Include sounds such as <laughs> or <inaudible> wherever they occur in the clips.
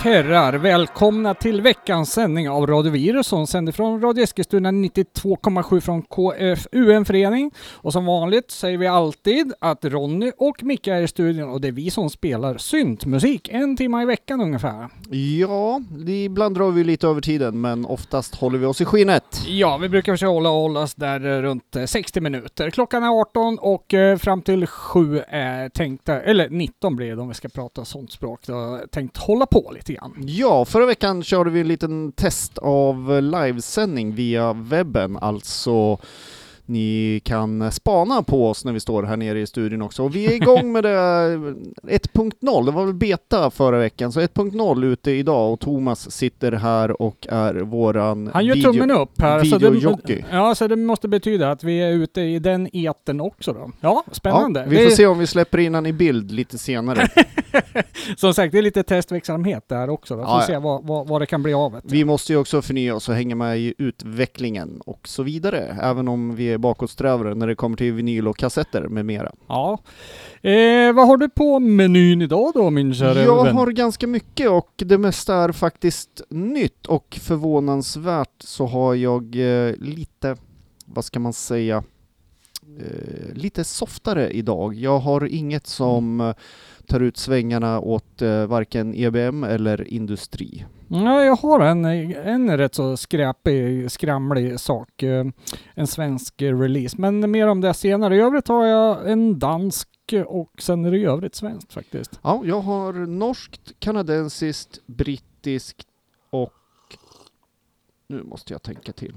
herrar, välkomna till veckans sändning av Radio Virus som sänder från Radio Eskilstuna 92,7 från KFUM-förening. Och som vanligt säger vi alltid att Ronny och Micke är i studion och det är vi som spelar syntmusik en timme i veckan ungefär. Ja, ibland drar vi lite över tiden, men oftast håller vi oss i skinnet. Ja, vi brukar försöka hålla, hålla oss där eh, runt eh, 60 minuter. Klockan är 18 och eh, fram till 7 är tänkta, eller 19 blir det om vi ska prata sånt språk. Då, tänkt hålla på lite grann. Ja, förra veckan körde vi en liten test av livesändning via webben, alltså ni kan spana på oss när vi står här nere i studion också. Och vi är igång med det 1.0, det var väl beta förra veckan, så 1.0 ute idag och Thomas sitter här och är våran Han gör video, tummen upp här. Så det, ja, så det måste betyda att vi är ute i den eten också då. Ja, spännande. Ja, vi Det får är- se om vi släpper in han i bild lite senare. <laughs> <laughs> Som sagt, det är lite testverksamhet där också. Då. Får Ja, se vad, vad, vad det kan bli av det. Vi måste ju också förnya oss och hänga med i utvecklingen och så vidare, även om vi är bakåtsträvare när det kommer till vinyl och kassetter med mera. Ja. Eh, vad har du på menyn idag då min kära Jag vän? har ganska mycket och det mesta är faktiskt nytt och förvånansvärt så har jag eh, lite, vad ska man säga, eh, lite softare idag. Jag har inget som eh, tar ut svängarna åt eh, varken EBM eller industri. Ja, jag har en, en rätt så skräpig, skramlig sak. Eh, En svensk release. Men mer om det senare. I övrigt har jag en dansk och sen är det i övrigt svenskt faktiskt. Ja, jag har norskt, kanadensiskt, brittiskt och nu måste jag tänka till.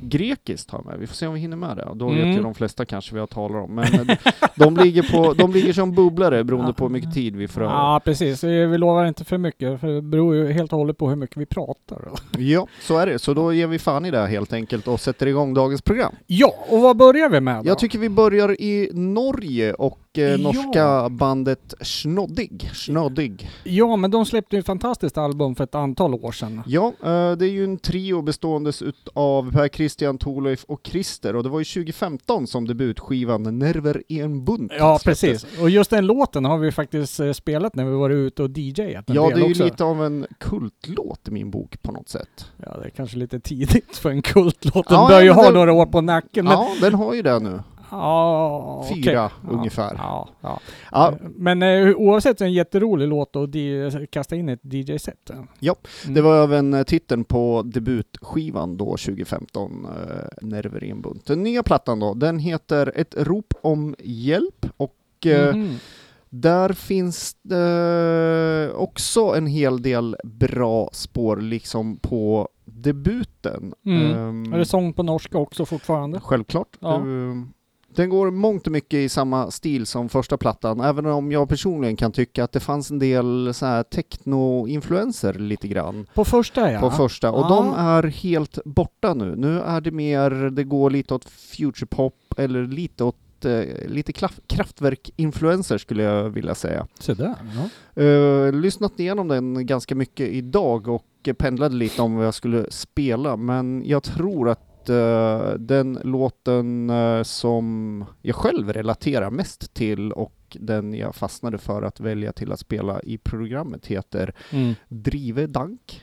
Grekiskt har med. Vi får se om vi hinner med det. Då vet Mm. ju de flesta kanske vad jag talar om. Men de, ligger på, de ligger som bubblare beroende Ja. på hur mycket tid vi får. Ja, precis. Vi lovar inte för mycket, för det beror ju helt och hållet på hur mycket vi pratar. Ja, så är det. Så då ger vi fan i det helt enkelt och sätter igång dagens program. Ja, och vad börjar vi med då? Jag tycker vi börjar i Norge och Ja. norska bandet Snoddig. Snoddig. Ja, men de släppte ju ett fantastiskt album för ett antal år sedan. Ja, eh, det är ju en trio beståendes av Per Christian, Thorleif och Christer och det var ju 2015 som debutskivan Nerver i en bunt Ja, släpptes. precis. Och just den låten har vi faktiskt eh, spelat när vi varit ute och DJat Ja, det är ju också. lite av en kultlåt i min bok på något sätt. Ja, det är kanske lite tidigt för en kultlåt. Den Ja, bör ju ha det- några år på nacken. Men, Ja, den har ju det nu. Ja. Fyra Ja, ungefär. Ja, ja. Ja, Men eh, oavsett en jätterolig låt och di- kasta in ett DJ-set. Ja, Mm. det var även eh, titeln på debutskivan då 2015, eh, Nerver i en bunt. Den nya plattan då, den heter Ett rop om hjälp och eh, Mhm. Där finns det också en hel del bra spår liksom på debuten. Mm. Ehm, Är det sång på norska också fortfarande? Självklart. Ja. Ehm, Den går mångt och mycket i samma stil som första plattan, även om jag personligen kan tycka att det fanns en del så här techno-influenser lite grann På första ja. på första, och Ja. de är helt borta nu. Nu är det mer, det går lite åt futurepop eller lite åt eh, lite kraftverk-influenser skulle jag vilja säga. Så där, ja. Uh, lyssnat igenom den ganska mycket idag och pendlade lite om vad jag skulle spela, men jag tror att eh, den låten eh, som jag själv relaterar mest till och den jag fastnade för att välja till att spela i programmet heter Mm. Drive Dank.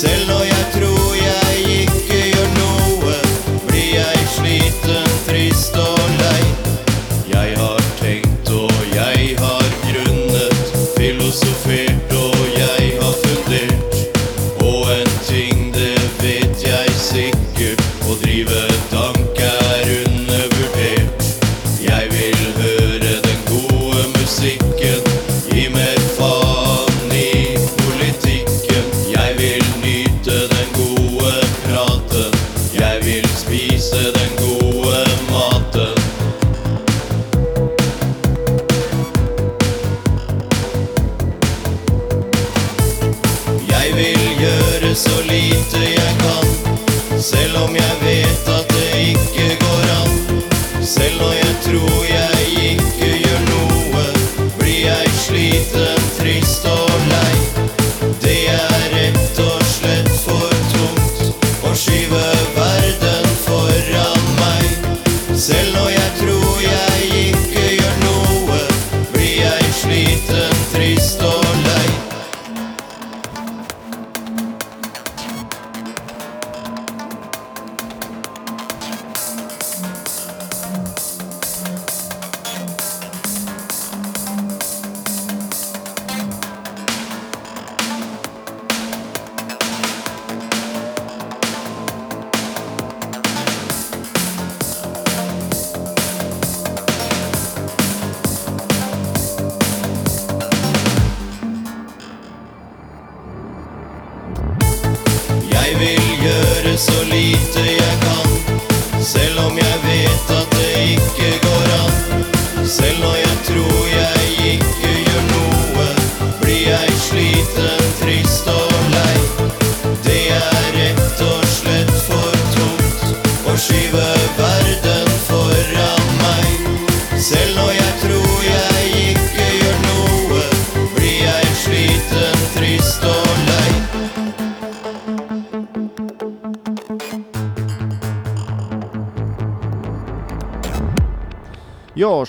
celos.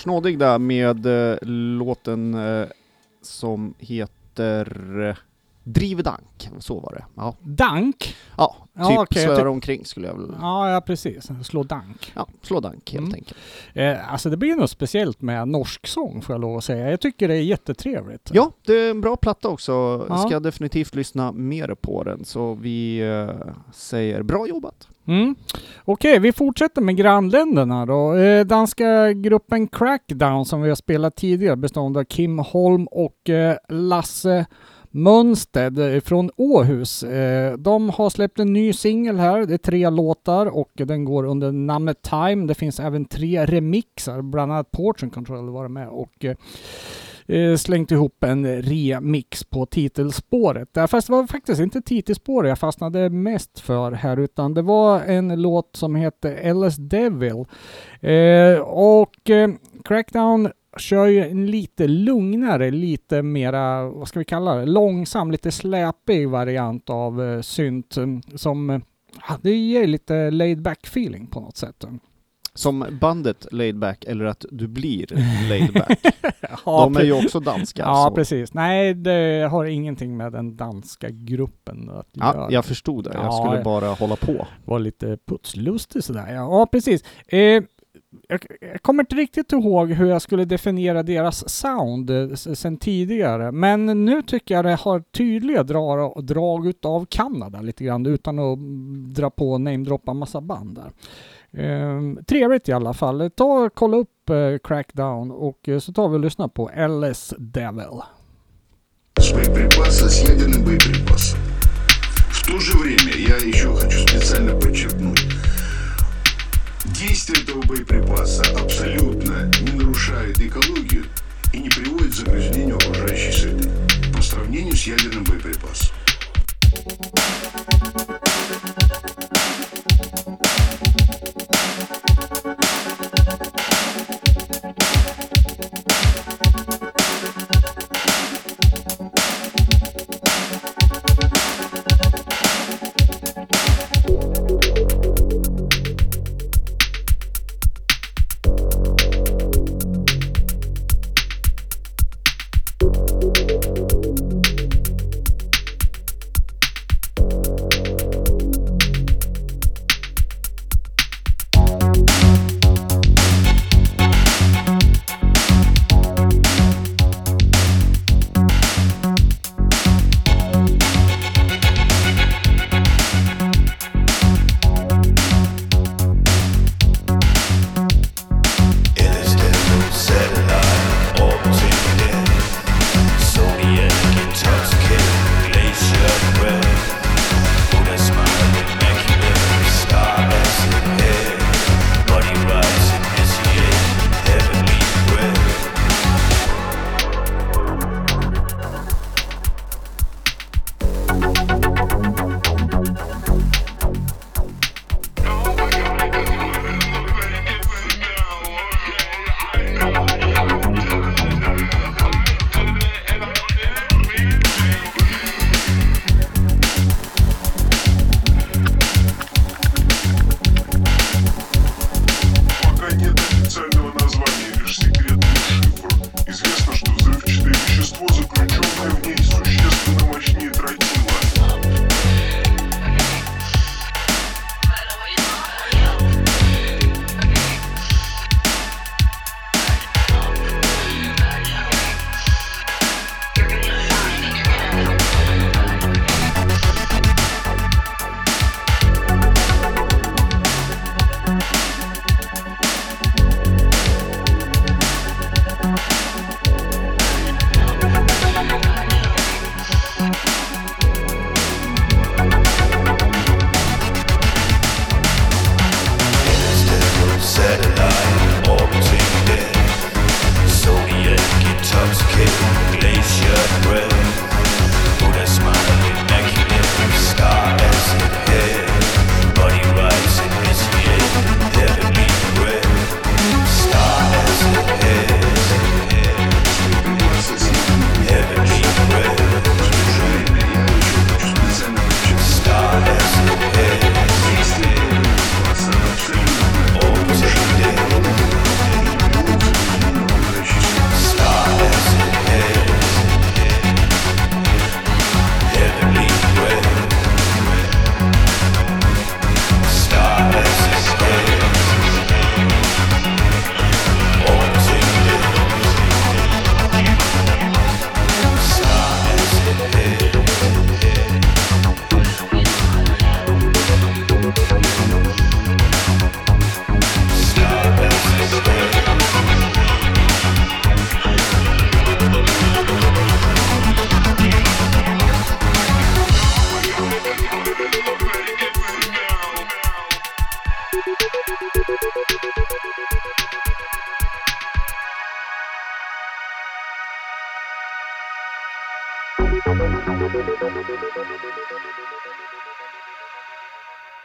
Snådig där med eh, låten eh, som heter eh, Drivedank, så var det. Ja, Dank? ja Ja, typ jag slöar tyck- omkring skulle jag väl... Ja, ja precis. Slå dank. Ja, slå dank helt Mm. enkelt. Eh, alltså det blir något speciellt med norsk sång får jag lov att säga. Jag tycker det är jättetrevligt. Ja, det är en bra platta också. Ja. Ska definitivt lyssna mer på den, så vi eh, säger bra jobbat. Mm. Okej, vi fortsätter med grannländerna då. Eh, danska gruppen Crackdown som vi har spelat tidigare bestående av Kim Holm och eh, Lasse Mönsted från Åhus. Eh, de har släppt en ny singel här. Det är tre låtar och den går under namnet Time. Det finns även tre remixar, bland annat Portion Control var med och eh, Eh, slängt ihop en remix på titelspåret. Där, fast det var faktiskt inte titelspåret jag fastnade mest för här utan det var en låt som hette LS Devil. Eh, och eh, Crackdown kör ju en lite lugnare, lite mera, vad ska vi kalla det, långsam, lite släpig variant av synt mm, som ja, det ger lite laid back feeling på något sätt. Som bandet Laid Back, eller att du blir Laid Back. <laughs> Ja, De är ju också danska. Ja, så. precis. Nej, det har ingenting med den danska gruppen att Ja, göra. jag förstod det. Jag Ja, skulle bara hålla på. var lite putslustig sådär. Ja, precis. Eh, jag, jag kommer inte riktigt ihåg hur jag skulle definiera deras sound eh, sen tidigare. Men nu tycker jag det har tydliga drag, drag utav Kanada lite grann utan att dra på och namedroppa massa band där. Eh, trevligt i alla fall. Ta kolla upp eh, Crackdown och eh, så tar vi och lyssnar på LS Devil. В то же время я еще хочу специально подчеркнуть, действие этого боеприпаса абсолютно не нарушает экологию и не приводит к загрязнению окружающей среды по сравнению с ядерным боеприпасом.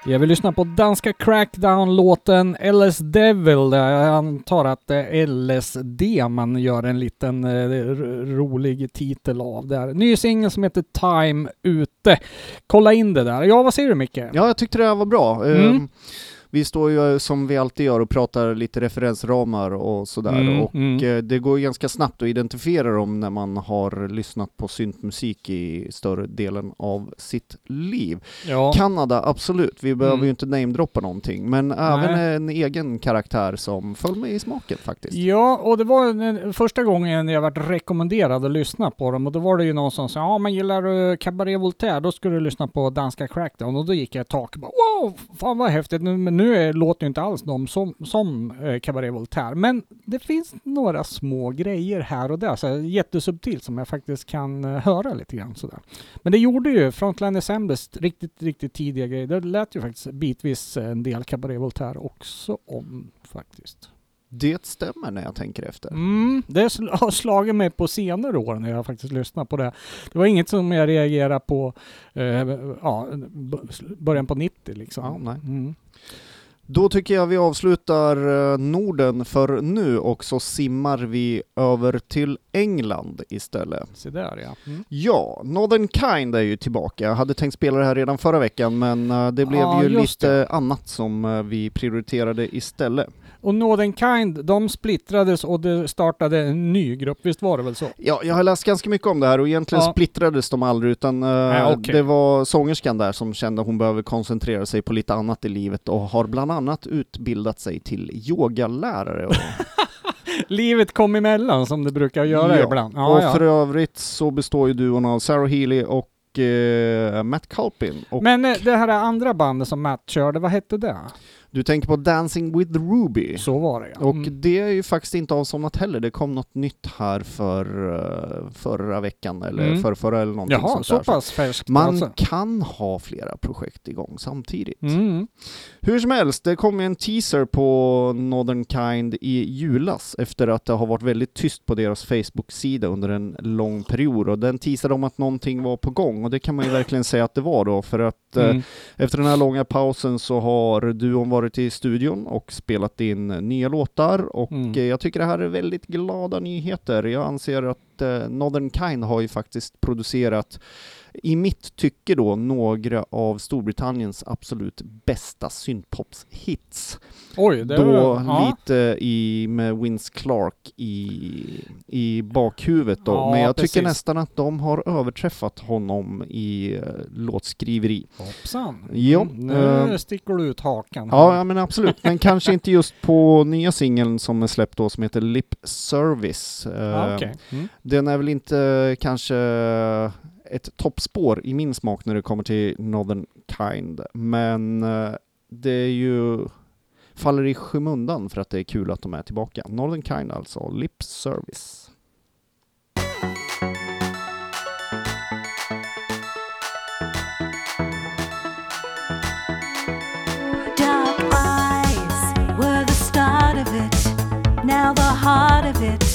Jag vill lyssna på danska Crackdown-låten LS Devil. Jag antar att det är LSD man gör en liten eh, rolig titel av där. Ny singel som heter Time ute. Kolla in det där. Ja, vad säger du Micke? Ja, jag tyckte det här var bra. Mm. Ehm, Vi står ju som vi alltid gör och pratar lite referensramar och sådär Mm, och mm. eh, det går ju ganska snabbt att identifiera dem när man har lyssnat på syntmusik i större delen av sitt liv. Ja. Kanada, absolut. Vi behöver Mm. ju inte namedroppa någonting, men även en egen karaktär som föll mig i smaken faktiskt. Ja, och det var den första gången jag varit rekommenderad att lyssna på dem och då var det ju någon som sa ja men gillar du Cabaret Voltaire då ska du lyssna på danska Crackdown och då gick jag ett tak och bara wow, fan vad häftigt, nu, men nu låter ju inte alls de som, som eh, Cabaret Voltaire men det finns några små grejer här och där, så jättesubtilt som jag faktiskt kan eh, höra lite grann sådär. Men det gjorde ju Frontline Assemblies riktigt, riktigt tidiga grejer. Det lät ju faktiskt bitvis en del Cabaret Voltaire också om faktiskt. Det stämmer när jag tänker efter. Mm, det <laughs> har slagit mig på senare år när jag faktiskt lyssnat på det. Det var inget som jag reagerade på eh, ja, början på 90 liksom. Ja, nej. Mm. Då tycker jag vi avslutar eh, Norden för nu och så simmar vi över till England istället. Se där ja. Mm. Ja, Northern Kind är ju tillbaka. Jag hade tänkt spela det här redan förra veckan men eh, det blev Ja, ju lite det. annat som eh, vi prioriterade istället. Och Northern Kind, de splittrades och det startade en ny grupp, visst var det väl så? Ja, jag har läst ganska mycket om det här och egentligen Ja. splittrades de aldrig utan eh, Nej, okej. det var sångerskan där som kände att hon behöver koncentrera sig på lite annat i livet och har bland annat utbildat sig till yogalärare. Och, <laughs> Livet kom emellan som det brukar göra Ja, ibland. Ja, och ja. för övrigt så består ju duon av Sarah Healy och eh, Matt Culpin. Och Men eh, det här andra bandet som Matt körde, vad hette det? Du tänker på Dancing with Ruby. Så var det ja. Och Mm. det är ju faktiskt inte avsomnat heller. Det kom något nytt här för eh, förra veckan eller Mm. för förra eller någonting Jaha, sånt så där. pass färskt Man alltså. kan ha flera projekt igång samtidigt. Mm. Hur som helst, det kom ju en teaser på Northern Kind i julas efter att det har varit väldigt tyst på deras Facebook-sida under en lång period och den teasade om att någonting var på gång och det kan man ju verkligen säga att det var då för att eh, Mm. efter den här långa pausen så har duon varit i studion och spelat in nya låtar och Mm. eh, jag tycker det här är väldigt glada nyheter. Jag anser att eh, Northern Kind har ju faktiskt producerat i mitt tycke då några av Storbritanniens absolut bästa syntpops-hits. Oj, det Då var... Ja. lite i, med Vince Clark i, i bakhuvudet då, Ja, men jag precis. tycker nästan att de har överträffat honom i eh, låtskriveri. Hoppsan. Ja, Mm, nu eh, sticker du ut hakan. Ja, ja men absolut, men kanske inte just på nya singeln som är släppt då som heter Lip Service. <laughs> Ja, okej. mm. Den är väl inte eh, kanske eh, ett toppspår i min smak när det kommer till Northern Kind, men eh, det är ju faller i skymundan för att det är kul att de är tillbaka. Northern Kind alltså, Lip Service. Dark eyes were the start of it. Now the heart of it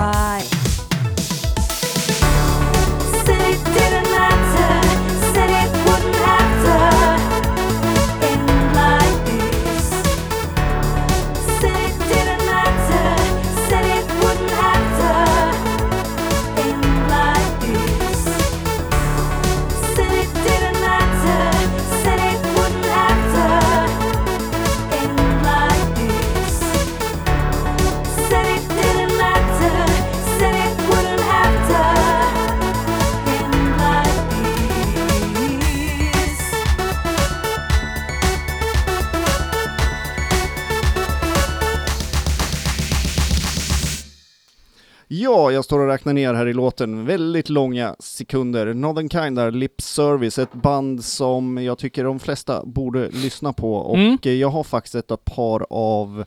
cry. Jag står och räknar ner här i låten, väldigt långa sekunder. Northern Kind där, Lip Service, ett band som jag tycker de flesta borde lyssna på och Mm. jag har faktiskt ett par av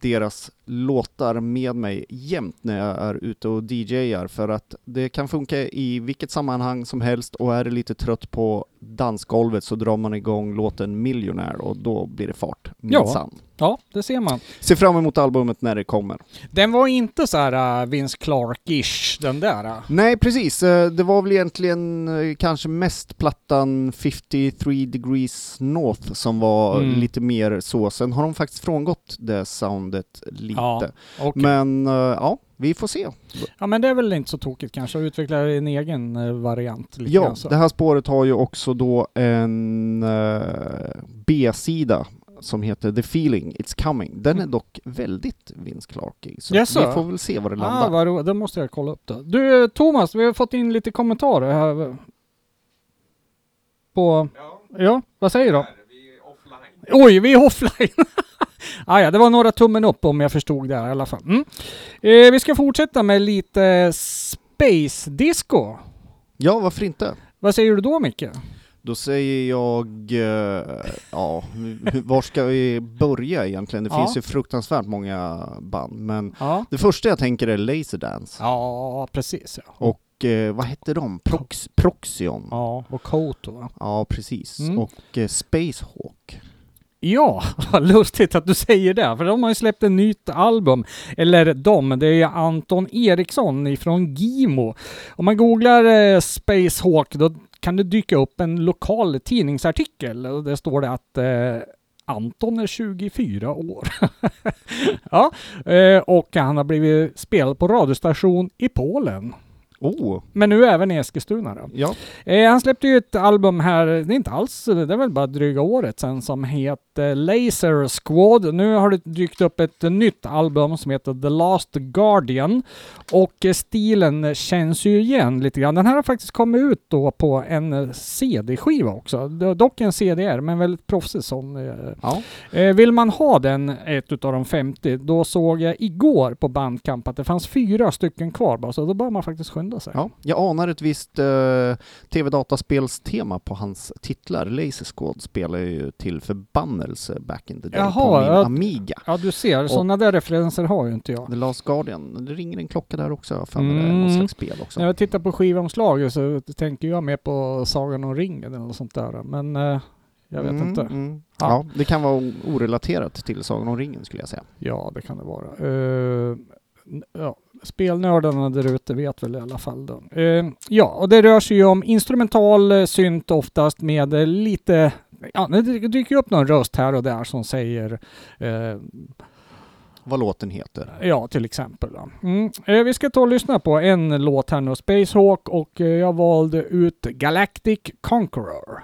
deras låtar med mig jämt när jag är ute och DJar för att det kan funka i vilket sammanhang som helst och är det lite trött på dansgolvet så drar man igång låten Millionaire och då blir det fart, Ja. minsann. Ja, det ser man. Se fram emot albumet när det kommer. Den var inte så här uh, Vince Clark-ish, den där. uh. Nej, precis. Eh, Det var väl egentligen kanske mest plattan 53 degrees north som var Mm. lite mer så. Sen har de faktiskt frångått det soundet lite. Ja, okej. Men eh, ja, vi får se. Ja, men det är väl inte så tokigt kanske att utveckla en egen eh, variant. Lite Ja, det här spåret har ju också då en eh, B-sida som heter The Feeling It's Coming. Den är Mm. dock väldigt Vince Clarkig, så Jaså? vi får väl se var det Ah, landar. vad roligt. Det måste jag kolla upp då. Du Thomas, vi har fått in lite kommentarer här. På... Ja, vad säger du? Oj, vi är offline! <laughs> ah, ja, det var några tummen upp om jag förstod det här, i alla fall. Mm. Eh, vi ska fortsätta med lite Space Disco. Ja, varför inte? Vad säger du då Micke? Då säger jag, eh, ja, var ska vi börja egentligen? Det Ja. finns ju fruktansvärt många band, men Ja, det första jag tänker är Laserdance. ja precis. Ja, Och eh, vad hette de? Prox Proxion? Ja, ja och Koto. va? precis. Mm. Och eh, Spacehawk. Ja, <laughs> vad lustigt att du säger det, för de har ju släppt ett nytt album. Eller de, det är ju Anton Eriksson ifrån Gimo. Om man googlar eh, då kan det dyka upp en lokal tidningsartikel och där står det att eh, Anton är 24 år. <laughs> ja, eh, och han har blivit spelad på radiostation i Polen. Oh, Men nu även i Eskilstuna då. ja. Eh, han släppte ju ett album här, det är inte alls, det är väl bara dryga året sedan, som heter Laser Squad. Nu har det dykt upp ett nytt album som heter The Last Guardian. Och stilen känns ju igen lite grann. Den här har faktiskt kommit ut då på en CD-skiva också. Dock en CDR, men väldigt proffsig sån. eh. ja. Eh, Vill man ha den, ett utav de 50, då såg jag igår på Bandcamp att det fanns fyra stycken kvar bara, så då bör man faktiskt skynda sig. Ja, jag anar ett visst eh, tv-dataspelstema på hans titlar. Laser Squad spelar ju till förbannelse back in the day Jaha, på min ja. Amiga. Ja, du ser. Sådana där referenser har ju inte jag. The Last Guardian, det ringer en klocka där också, jag för mig det är Mm. något slags spel också. När jag tittar på skivomslaget så tänker jag mer på Sagan om ringen eller något sånt där. Men eh, jag vet Mm, inte. mm. Ja. Ja. det kan vara orelaterat till Sagan om ringen skulle jag säga. Ja, det kan det vara. N- ja, spelnördarna där ute vet väl i alla fall. Då. Eh, ja, och det rör sig ju om instrumental eh, synt oftast med eh, lite Ja, det dy- dyker upp någon röst här och där som säger eh, Vad låten heter. Ja, till exempel. Mm. Eh, vi ska ta och lyssna på en låt här nu, Space Hawk, och eh, jag valde ut Galactic Conqueror.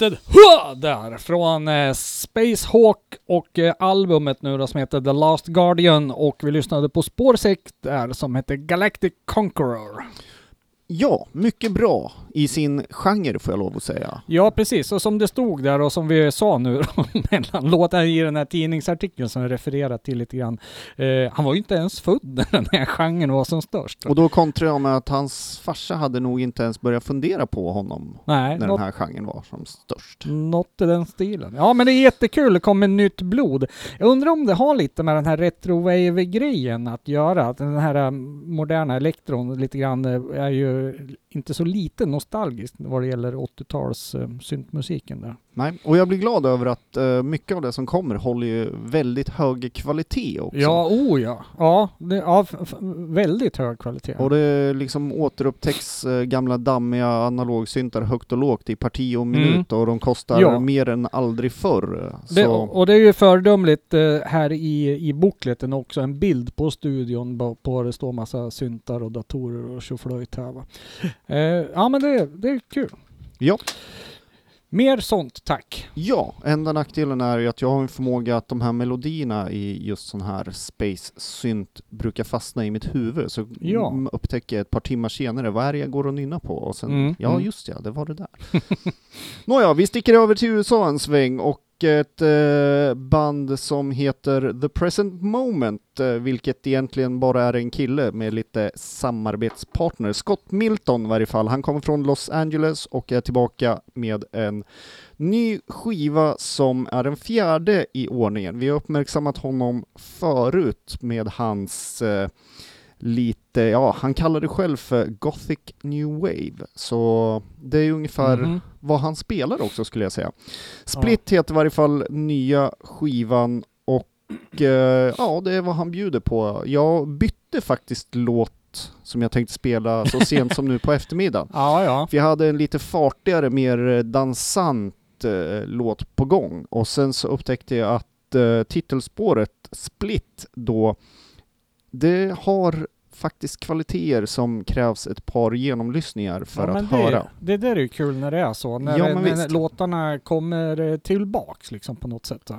Lite hua där från eh, Space Hawk och eh, albumet nu då som heter The Last Guardian och vi lyssnade på spår 6 där som heter Galactic Conqueror. Ja, mycket bra i sin genre får jag lov att säga. Ja, precis. Och som det stod där och som vi sa nu <laughs> mellan låtarna i den här tidningsartikeln som jag refererat till lite grann. Eh, han var ju inte ens född när den här genren var som störst. Och då kontrar jag med att hans farsa hade nog inte ens börjat fundera på honom Nej, när något, den här genren var som störst. något i den stilen. Ja, men det är jättekul. Det kommer nytt blod. Jag undrar om det har lite med den här retro-wave-grejen att göra. Att den här eh, moderna elektron lite grann eh, är ju euh, inte så lite nostalgiskt vad det gäller 80-tals eh, syntmusiken där. Nej, och jag blir glad över att eh, mycket av det som kommer håller ju väldigt hög kvalitet också. Ja, oh ja. Ja, det, ja väldigt hög kvalitet. Och det liksom återupptäcks eh, gamla dammiga analogsyntar högt och lågt i parti och minut och de kostar Ja. mer än aldrig förr. Det, och det är ju föredömligt eh, här i, i bokleten också, en bild på studion på, på det står massa syntar och datorer och tjoflöjt här va. Eh, ja men det, det är kul. ja. Mer sånt tack. ja, enda nackdelen är ju att jag har en förmåga att de här melodierna i just sån här space synt brukar fastna i mitt huvud. Så Ja. upptäcker jag ett par timmar senare, vad är det jag går och nynnar på? Och sen, Mm, ja mm. just ja, det var det där. <laughs> Nåja, vi sticker över till USA en sväng och ett eh, band som heter The Present Moment, eh, vilket egentligen bara är en kille med lite samarbetspartner. Scott Milton i varje fall, han kommer från Los Angeles och är tillbaka med en ny skiva som är den fjärde i ordningen. Vi har uppmärksammat honom förut med hans eh, lite, ja, han kallar det själv för Gothic New Wave, så det är ungefär Mhm. vad han spelar också skulle jag säga. Split heter i varje fall nya skivan och eh, ja, det är vad han bjuder på. Jag bytte faktiskt låt som jag tänkte spela så <laughs> sent som nu på eftermiddagen. Ja, ja. För jag hade en lite fartigare, mer dansant eh, låt på gång och sen så upptäckte jag att eh, titelspåret Split då, det har faktiskt kvaliteter som krävs ett par genomlyssningar för ja, att det, höra. Det där är ju kul när det är så. När, Ja, när låtarna kommer eh, tillbaks liksom på något sätt.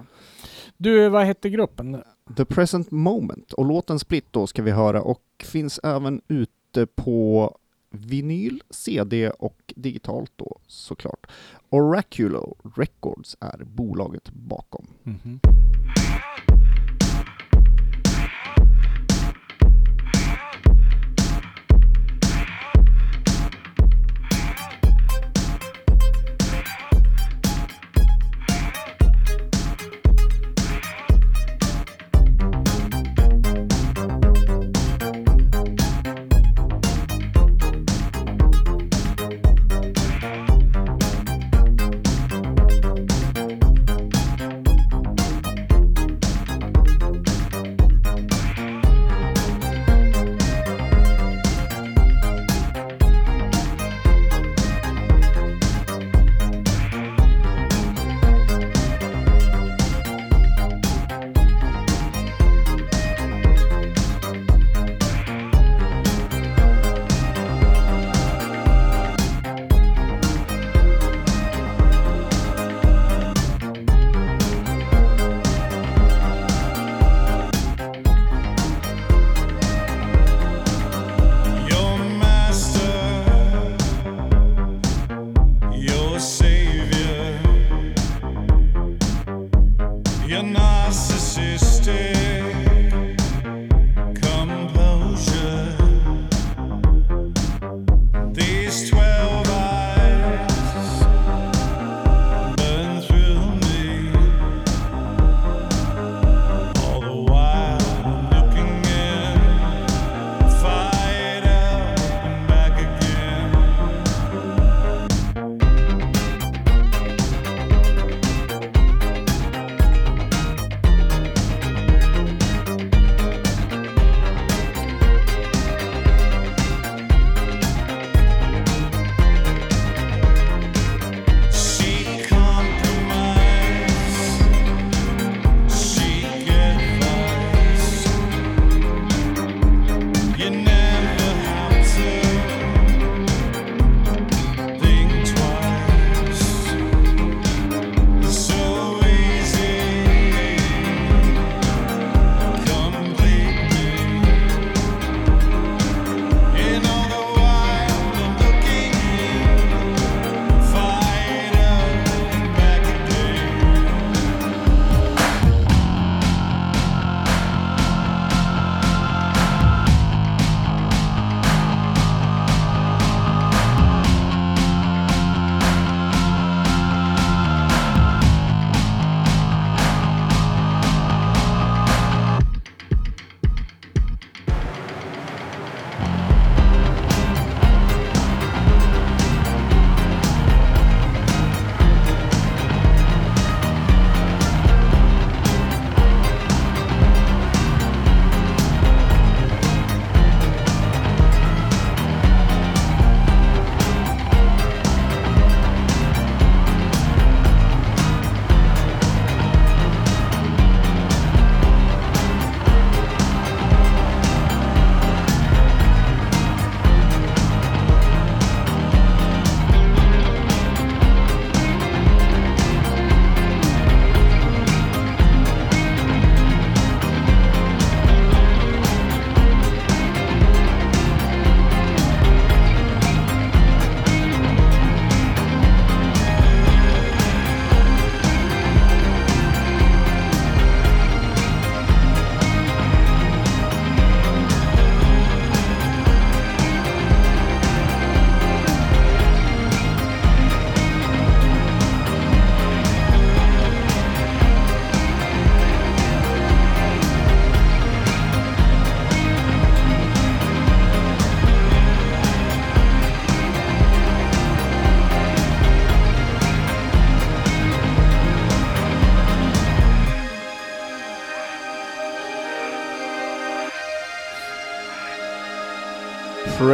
Du, vad hette gruppen? The Present Moment och låten Split då ska vi höra och finns även ute på vinyl, CD och digitalt då såklart. Oraculo Records är bolaget bakom.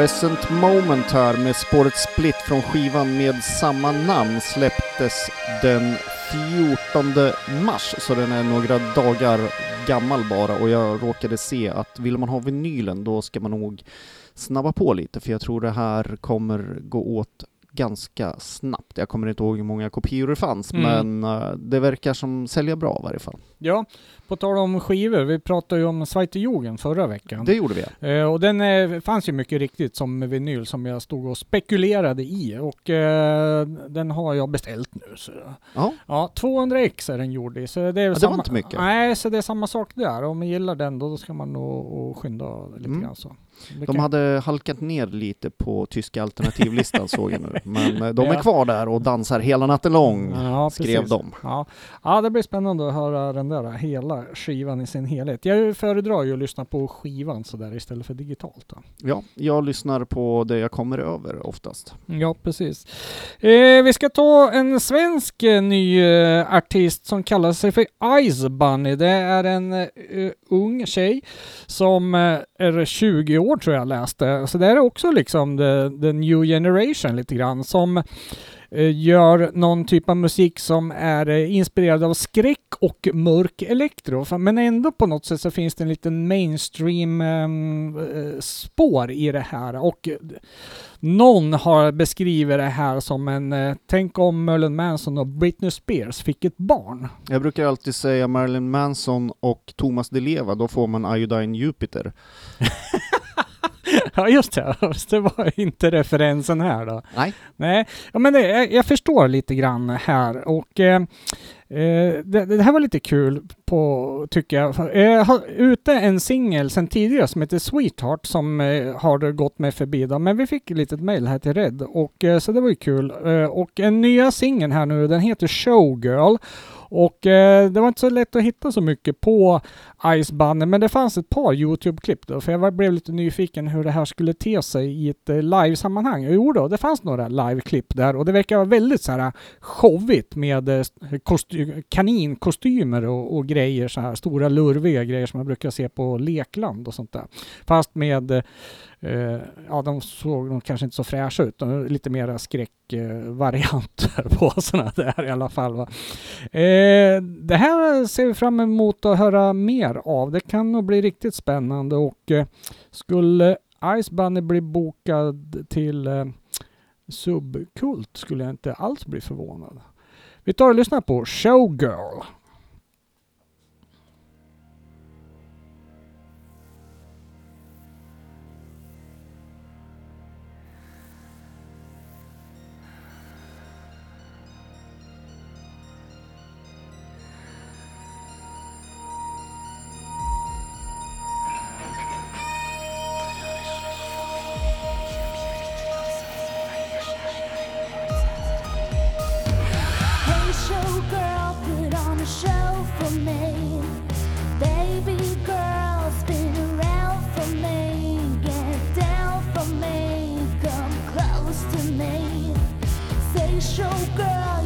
Present Moment här med spåret Split från skivan med samma namn släpptes den 14 mars, så den är några dagar gammal bara. Och jag råkade se att vill man ha vinylen då ska man nog snabba på lite för jag tror det här kommer gå åt ganska snabbt. Jag kommer inte ihåg hur många kopior det fanns Mm. men eh, det verkar som sälja bra i varje fall. Ja, på tal om skivor, vi pratade ju om Zweite Jugend förra veckan. Det gjorde vi. Eh, och den eh, fanns ju mycket riktigt som vinyl som jag stod och spekulerade i och eh, den har jag beställt nu. Så. Ja, Ja, 200x är den gjord i. Så det, är var samma, inte mycket. Nej, så det är samma sak där. Om man gillar den då ska man nog och skynda lite Mm. grann så. De hade halkat ner lite på tyska alternativlistan <laughs> såg jag nu. Men eh, de är kvar där och dansar hela natten lång, Ja, skrev precis. de. Ja. ja, det blir spännande att höra den där hela skivan i sin helhet. Jag föredrar ju att lyssna på skivan sådär istället för digitalt. Då. Ja, jag lyssnar på det jag kommer över oftast. Ja, precis. Eh, vi ska ta en svensk eh, ny eh, artist som kallar sig för Ice Bunny. Det är en eh, ung tjej som eh, är 20 år tror jag läste. Så det är också liksom the, the new generation lite grann som eh, gör någon typ av musik som är eh, inspirerad av skräck och mörk elektro. Men ändå på något sätt så finns det en liten mainstream ehm, eh, spår i det här. Och eh, någon har beskrivit det här som en, eh, tänk om Marilyn Manson och Britney Spears fick ett barn. Jag brukar alltid säga Marilyn Manson och Thomas Di Leva, då får man Iodine Jupiter. <laughs> <laughs> ja just det, <laughs> det var inte referensen här då. Nej. Nej, ja, men det, jag, förstår lite grann här och eh, eh, det, det här var lite kul på, tycker jag. Jag har ute en singel sedan tidigare som heter Sweetheart som eh, har gått mig förbi då, men vi fick ett litet mail här till Red och eh, så det var ju kul. Eh, och en nya singeln här nu, den heter Showgirl och eh, det var inte så lätt att hitta så mycket på Ice Bunny, men det fanns ett par Youtube-klipp då, för jag blev lite nyfiken hur det här skulle te sig i ett eh, live-sammanhang. Jo då, det fanns några live-klipp där och det verkar vara väldigt så här showigt med eh, kosty- kaninkostymer och, och grejer, så här stora lurviga grejer som man brukar se på lekland och sånt där. Fast med eh, eh, ja, de såg nog kanske inte så fräscha ut. De lite mera skräckvarianter <laughs> på sådana där i alla fall. Va? Eh, det här ser vi fram emot att höra mer av. Det kan nog bli riktigt spännande och eh, skulle Ice Bunny bli bokad till eh, Subkult skulle jag inte alls bli förvånad. Vi tar och lyssnar på Showgirl. Showgirl,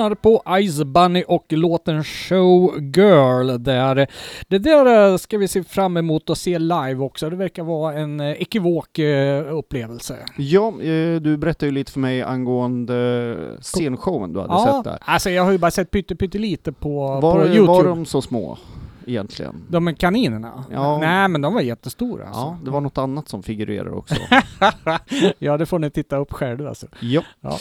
lyssnar på Ice Bunny och låten Show Girl där. Det där eh, ska vi se fram emot att se live också. Det verkar vara en eh, ekivok eh, upplevelse. Ja, du berättade ju lite för mig angående scenshowen du hade sett där. alltså jag har ju bara sett pytte, pyttelite på, Var, på Youtube. var de så små egentligen? De är kaninerna? Ja. Nej men de var jättestora alltså. Ja, det var något annat som figurerar också. <laughs> ja det får ni titta upp själva alltså. ja. Ja.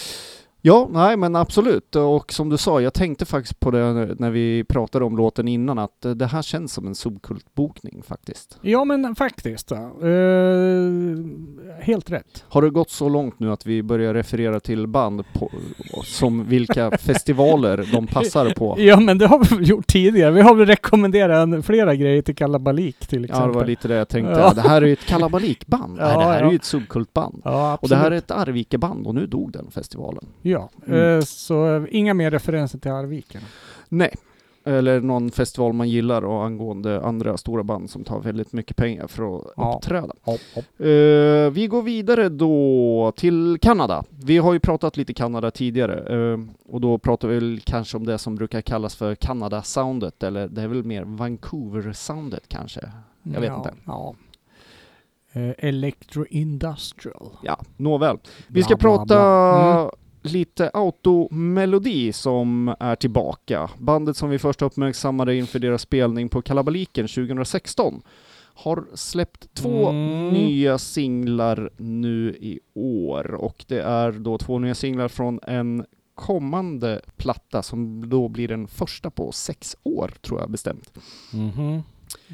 Ja, nej men absolut. Och som du sa, jag tänkte faktiskt på det när vi pratade om låten innan, att eh, det här känns som en subkultbokning faktiskt. Ja men faktiskt. ja. Eh, helt rätt. Har det gått så långt nu att vi börjar referera till band på, som vilka <laughs> festivaler de passar på? Ja men det har vi gjort tidigare. Vi har väl rekommenderat en- flera grejer till Kalabalik till Ja, exempel. det var lite det jag tänkte. Ja. Det här är ju ett kalabalikband. <laughs> Nej, det Ja, här är ja. ju ett subkultband. Ja, Och det här är ett Arvika-band och nu dog den festivalen. Ja, Mm. eh, så eh, inga mer referenser till Arviken. Nej. Eller någon festival man gillar och angående andra stora band som tar väldigt mycket pengar för att Ja. uppträda. Hopp, hopp. Eh, vi går vidare då till Kanada. Vi har ju pratat lite Kanada tidigare och då pratar vi väl kanske om det som brukar kallas för Kanada-soundet eller det är väl mer Vancouver-soundet kanske. Jag vet ja, inte. Ja. Electro Industrial. Ja, nåväl. Vi ska Bla, bla, prata bla. Mm. Lite Automelodi som är tillbaka. Bandet som vi först uppmärksammade inför deras spelning på Kalabaliken 2016 har släppt två Mm. nya singlar nu i år och det är då två nya singlar från en kommande platta som då blir den första på sex år tror jag bestämt. Mhm.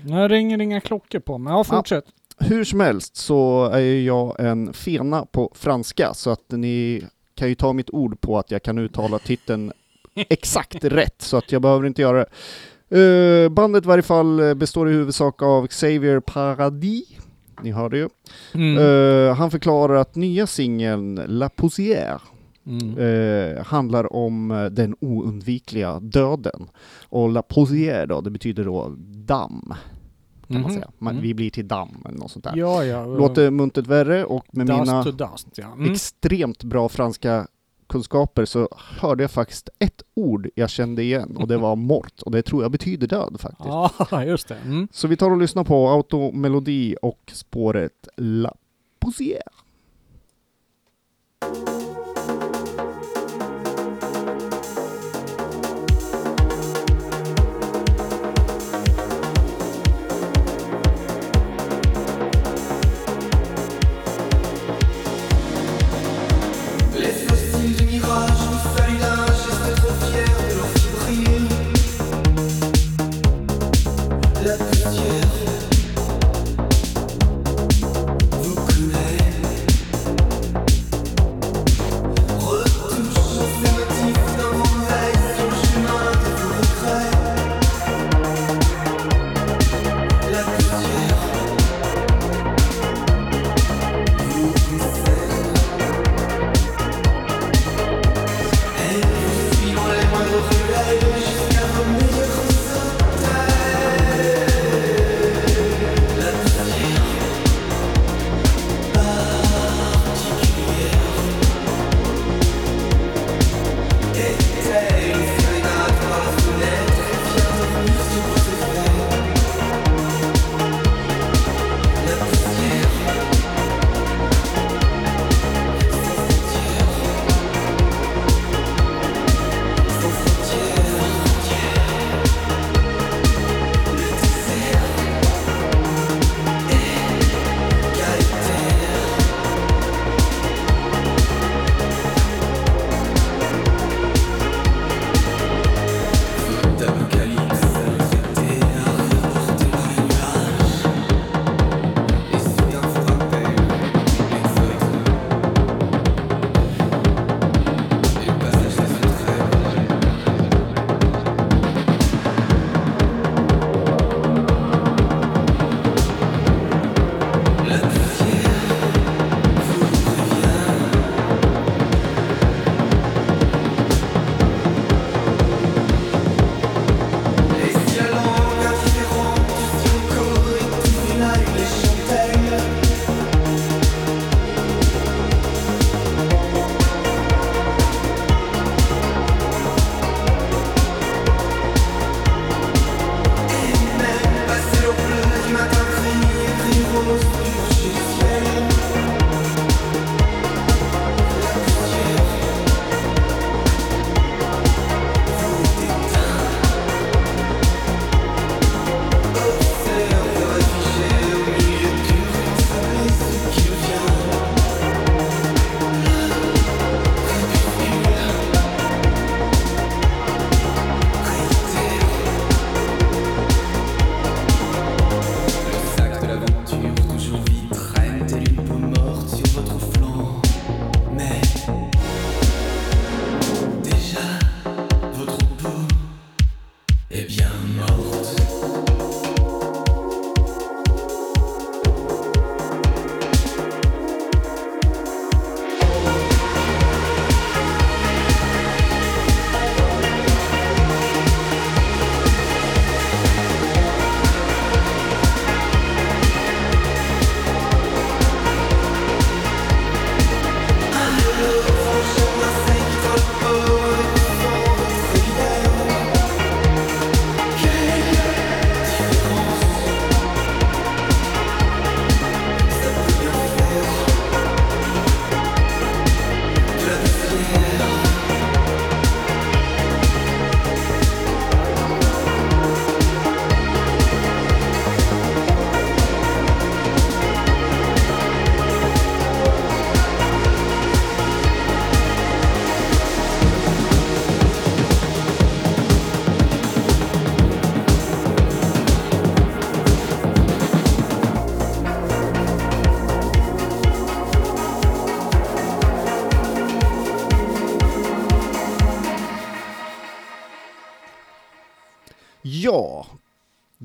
Nu ringer inga klockor på mig. Ja, fortsätt. Hur som helst så är jag en fena på franska så att ni kan ju ta mitt ord på att jag kan uttala titeln exakt rätt så att jag behöver inte göra det. Eh, bandet i varje fall består i huvudsak av Xavier Paradis. Ni hörde ju. Mm. Eh, han förklarar att nya singeln La Poussière Mm. eh, handlar om den oundvikliga döden. Och La Poussière då, det betyder då damm kan man Mhm. säga. Man, Mm. Vi blir till damm eller något sånt där. Ja, ja. Låter muntert värre och med dust mina dust, ja. Mm. extremt bra franska kunskaper så hörde jag faktiskt ett ord jag kände igen och det var mort och det tror jag betyder död faktiskt. Ja, <laughs> just det. Mm. Så vi tar och lyssnar på Automelodi och spåret La Poussière.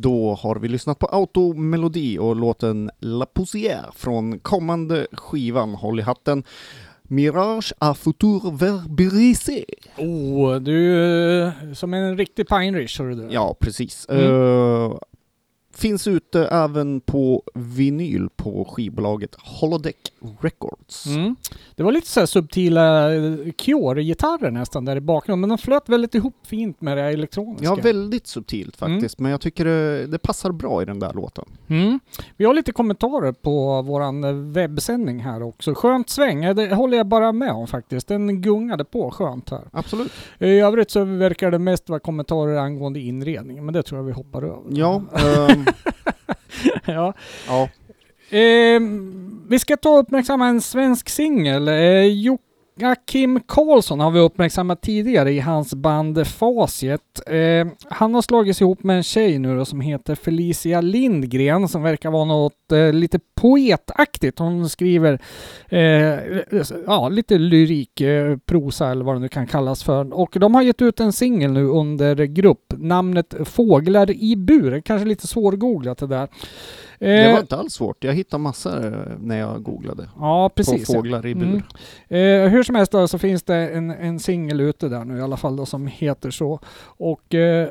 Då har vi lyssnat på Automelodi och låten La Poussière från kommande skivan Håll i hatten. Mirage à futur verbrisé. Oh, du som en riktig Pinrich, hörru du. Ja, precis. Mm. Eh, finns ute även på vinyl på skivbolaget Holodeck Records. Mm. Det var lite så här subtila eh, Cure-gitarrer nästan där i bakgrunden, men de flöt väldigt ihop fint med det elektroniska. Ja, väldigt subtilt faktiskt, men jag tycker det, det passar bra i den där låten. Mm. Vi har lite kommentarer på våran eh, webbsändning här också. Skönt sväng, eh, det håller jag bara med om faktiskt. Den gungade på skönt här. Absolut. I övrigt så verkar det mest vara kommentarer angående inredningen, men det tror jag vi hoppar över. Ja, <laughs> ehm, <laughs> ja. ja. Ehm, vi ska ta och uppmärksamma en svensk singel. Eh, Kim Karlsson har vi uppmärksammat tidigare i hans band Facit. Eh, han har slagits ihop med en tjej nu då som heter Felicia Lindgren som verkar vara något eh, lite poetaktigt. Hon skriver eh, ja, lite lyrik, eh, prosa eller vad det nu kan kallas för. Och de har gett ut en singel nu under grupp. Namnet Fåglar i bur. Kanske lite svårgooglat det där. Det Eh, var inte alls svårt. Jag hittade massor eh, när jag googlade. Ja, precis. på fåglar i bur. Mm. Eh, hur som helst då, så finns det en, en singel ute där nu i alla fall då, som heter så. Och eh,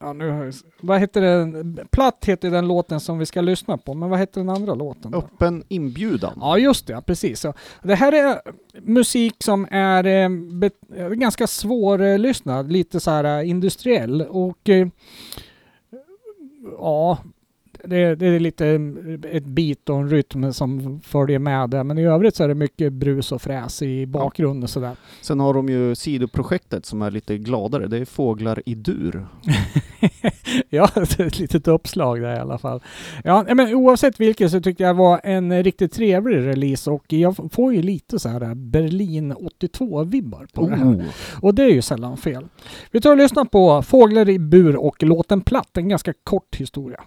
ja, nu har jag, vad heter den? Platt heter den låten som vi ska lyssna på, men vad heter den andra låten? Då? Öppen inbjudan. Ja, just det, precis. Så det här är musik som är eh, bet, ganska svårlyssnad, lite så här eh, industriell och ja, det, det är lite ett beat och en rytm som följer med där, men i övrigt så är det mycket brus och fräs i bakgrunden sådär. Sen har de ju sidoprojektet som är lite gladare. Det är Fåglar i dur. <laughs> ja, det ett litet uppslag där i alla fall. Ja, men oavsett vilket så tyckte jag det var en riktigt trevlig release och jag får ju lite så här Berlin 82-vibbar på det här. Och det är ju sällan fel. Vi tar och lyssnar på Fåglar i bur och låten Platt, en ganska kort historia.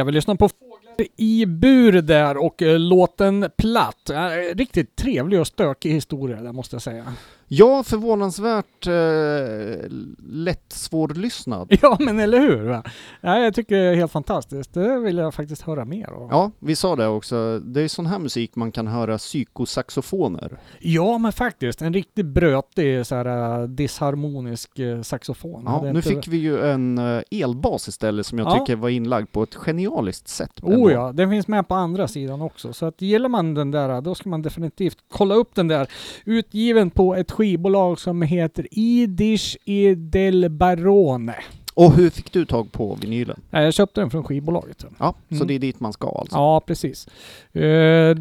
Affisch. Jag vill lyssna på Fåglar I bur där och eh, låten Platt. Riktigt trevlig och stökig historia där måste jag säga. Ja, förvånansvärt eh, lätt svårlyssnad. <laughs> Ja, men eller hur? Va? Ja, jag tycker det är helt fantastiskt. Det vill jag faktiskt höra mer om. Ja, vi sa det också. Det är sån här musik man kan höra psykosaxofoner. Ja, men faktiskt. En riktigt brötig så här, eh, disharmonisk eh, saxofon. Ja, nu inte- fick vi ju en eh, elbas istället som jag Ja. tycker var inlagd på ett genialiskt sätt. Oh ja, den finns med på andra sidan också. Så att gillar man den där, då ska man definitivt kolla upp den där. Utgiven på ett skivbolag som heter Idish e del Barone. Och hur fick du tag på vinylen? Jag köpte den från skivbolaget. Ja, så Mm. det är dit man ska alltså? Ja, precis. Eh,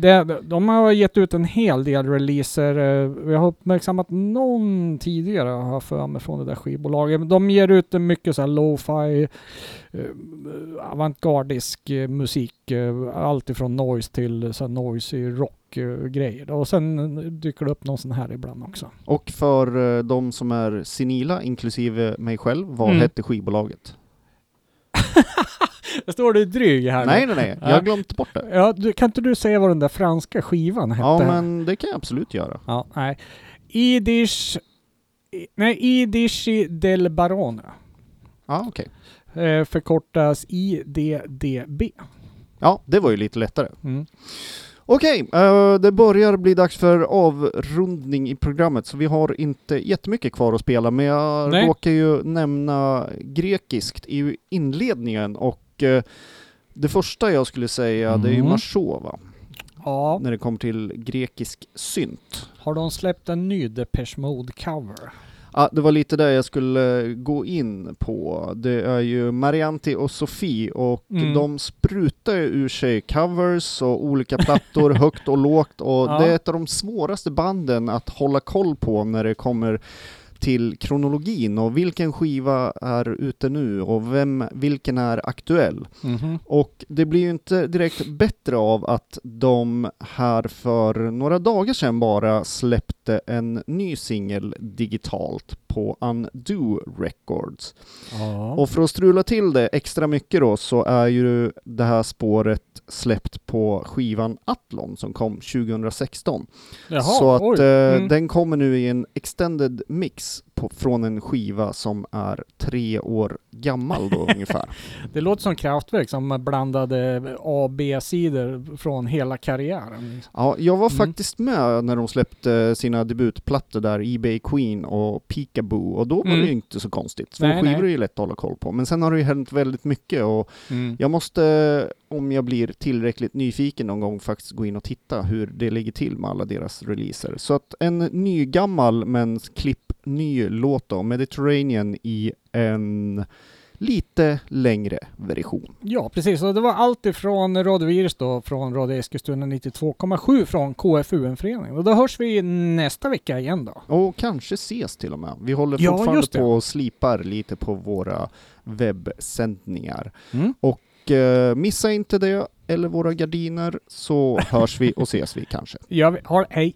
de har gett ut en hel del releaser. Uh, jag har uppmärksammat någon tidigare, har jag för mig, från det där skivbolaget. De ger ut mycket så här lo-fi, uh, avantgardisk eh, musik. Allt ifrån noise till så här rock-grejer. och sen dyker det upp någon sån här ibland också. Och för eh, de som är senila, inklusive mig själv, vad Mm. hette skivbolaget? <laughs> Står det dryg här. Nej, nej, nej, jag Ja. har glömt bort det. Ja, du, kan inte du säga vad den där franska skivan hette? Ja, men det kan jag absolut göra. Ja, nej. Idish... Nej, Idishi del Barone. Ja, okej. Eh, förkortas IDDB. Ja, det var ju lite lättare. Mm. Okej, eh, det börjar bli dags för avrundning i programmet, så vi har inte jättemycket kvar att spela, men jag Nej. råkar ju nämna grekiskt i inledningen och eh, det första jag skulle säga, det är ju Mm. Mashova, Ja, när det kommer till grekisk synt. har de släppt en ny Depeche Mode cover? Ja, det var lite där jag skulle gå in på. Det är ju Marianti och Sofie och Mm. de sprutar ju ur sig covers och olika plattor <laughs> högt och lågt och Ja. det är ett av de svåraste banden att hålla koll på när det kommer till kronologin och vilken skiva är ute nu och vem, vilken är aktuell. Mhm. Och det blir ju inte direkt bättre av att de här för några dagar sedan bara släppte en ny singel digitalt på Undo Records. Ja. Och för att strula till det extra mycket då så är ju det här spåret släppt på skivan Atlon som kom 2016. Jaha, så att eh, Mm. den kommer nu i en extended mix på, från en skiva som är tre år gammal då ungefär. <laughs> Det låter som Kraftwerk som blandade A och B-sidor från hela karriären. Ja, jag var Mm. faktiskt med när de släppte sina debutplattor där, Ebay Queen och Peekaboo, och då var Mm. det ju inte så konstigt. Två Nej, skivor nej. är ju lätt att hålla koll på, men sen har det ju hänt väldigt mycket och Mm. jag måste, om jag blir tillräckligt nyfiken någon gång, faktiskt gå in och titta hur det ligger till med alla deras releaser. Så att en ny gammal men klipp ny låt då, Mediterranean i en lite längre version. Ja, precis. Och det var allt ifrån Radio Virus då, från Radio Eskilstuna 92,7 från KFUM-föreningen. Och då hörs vi nästa vecka igen då. Och kanske ses till och med. Vi håller Ja, fortfarande på och slipar lite på våra webbsändningar. Mm. Och eh, missa inte det, eller våra gardiner, så hörs vi och ses vi kanske. <laughs> Ja, vi har, hej!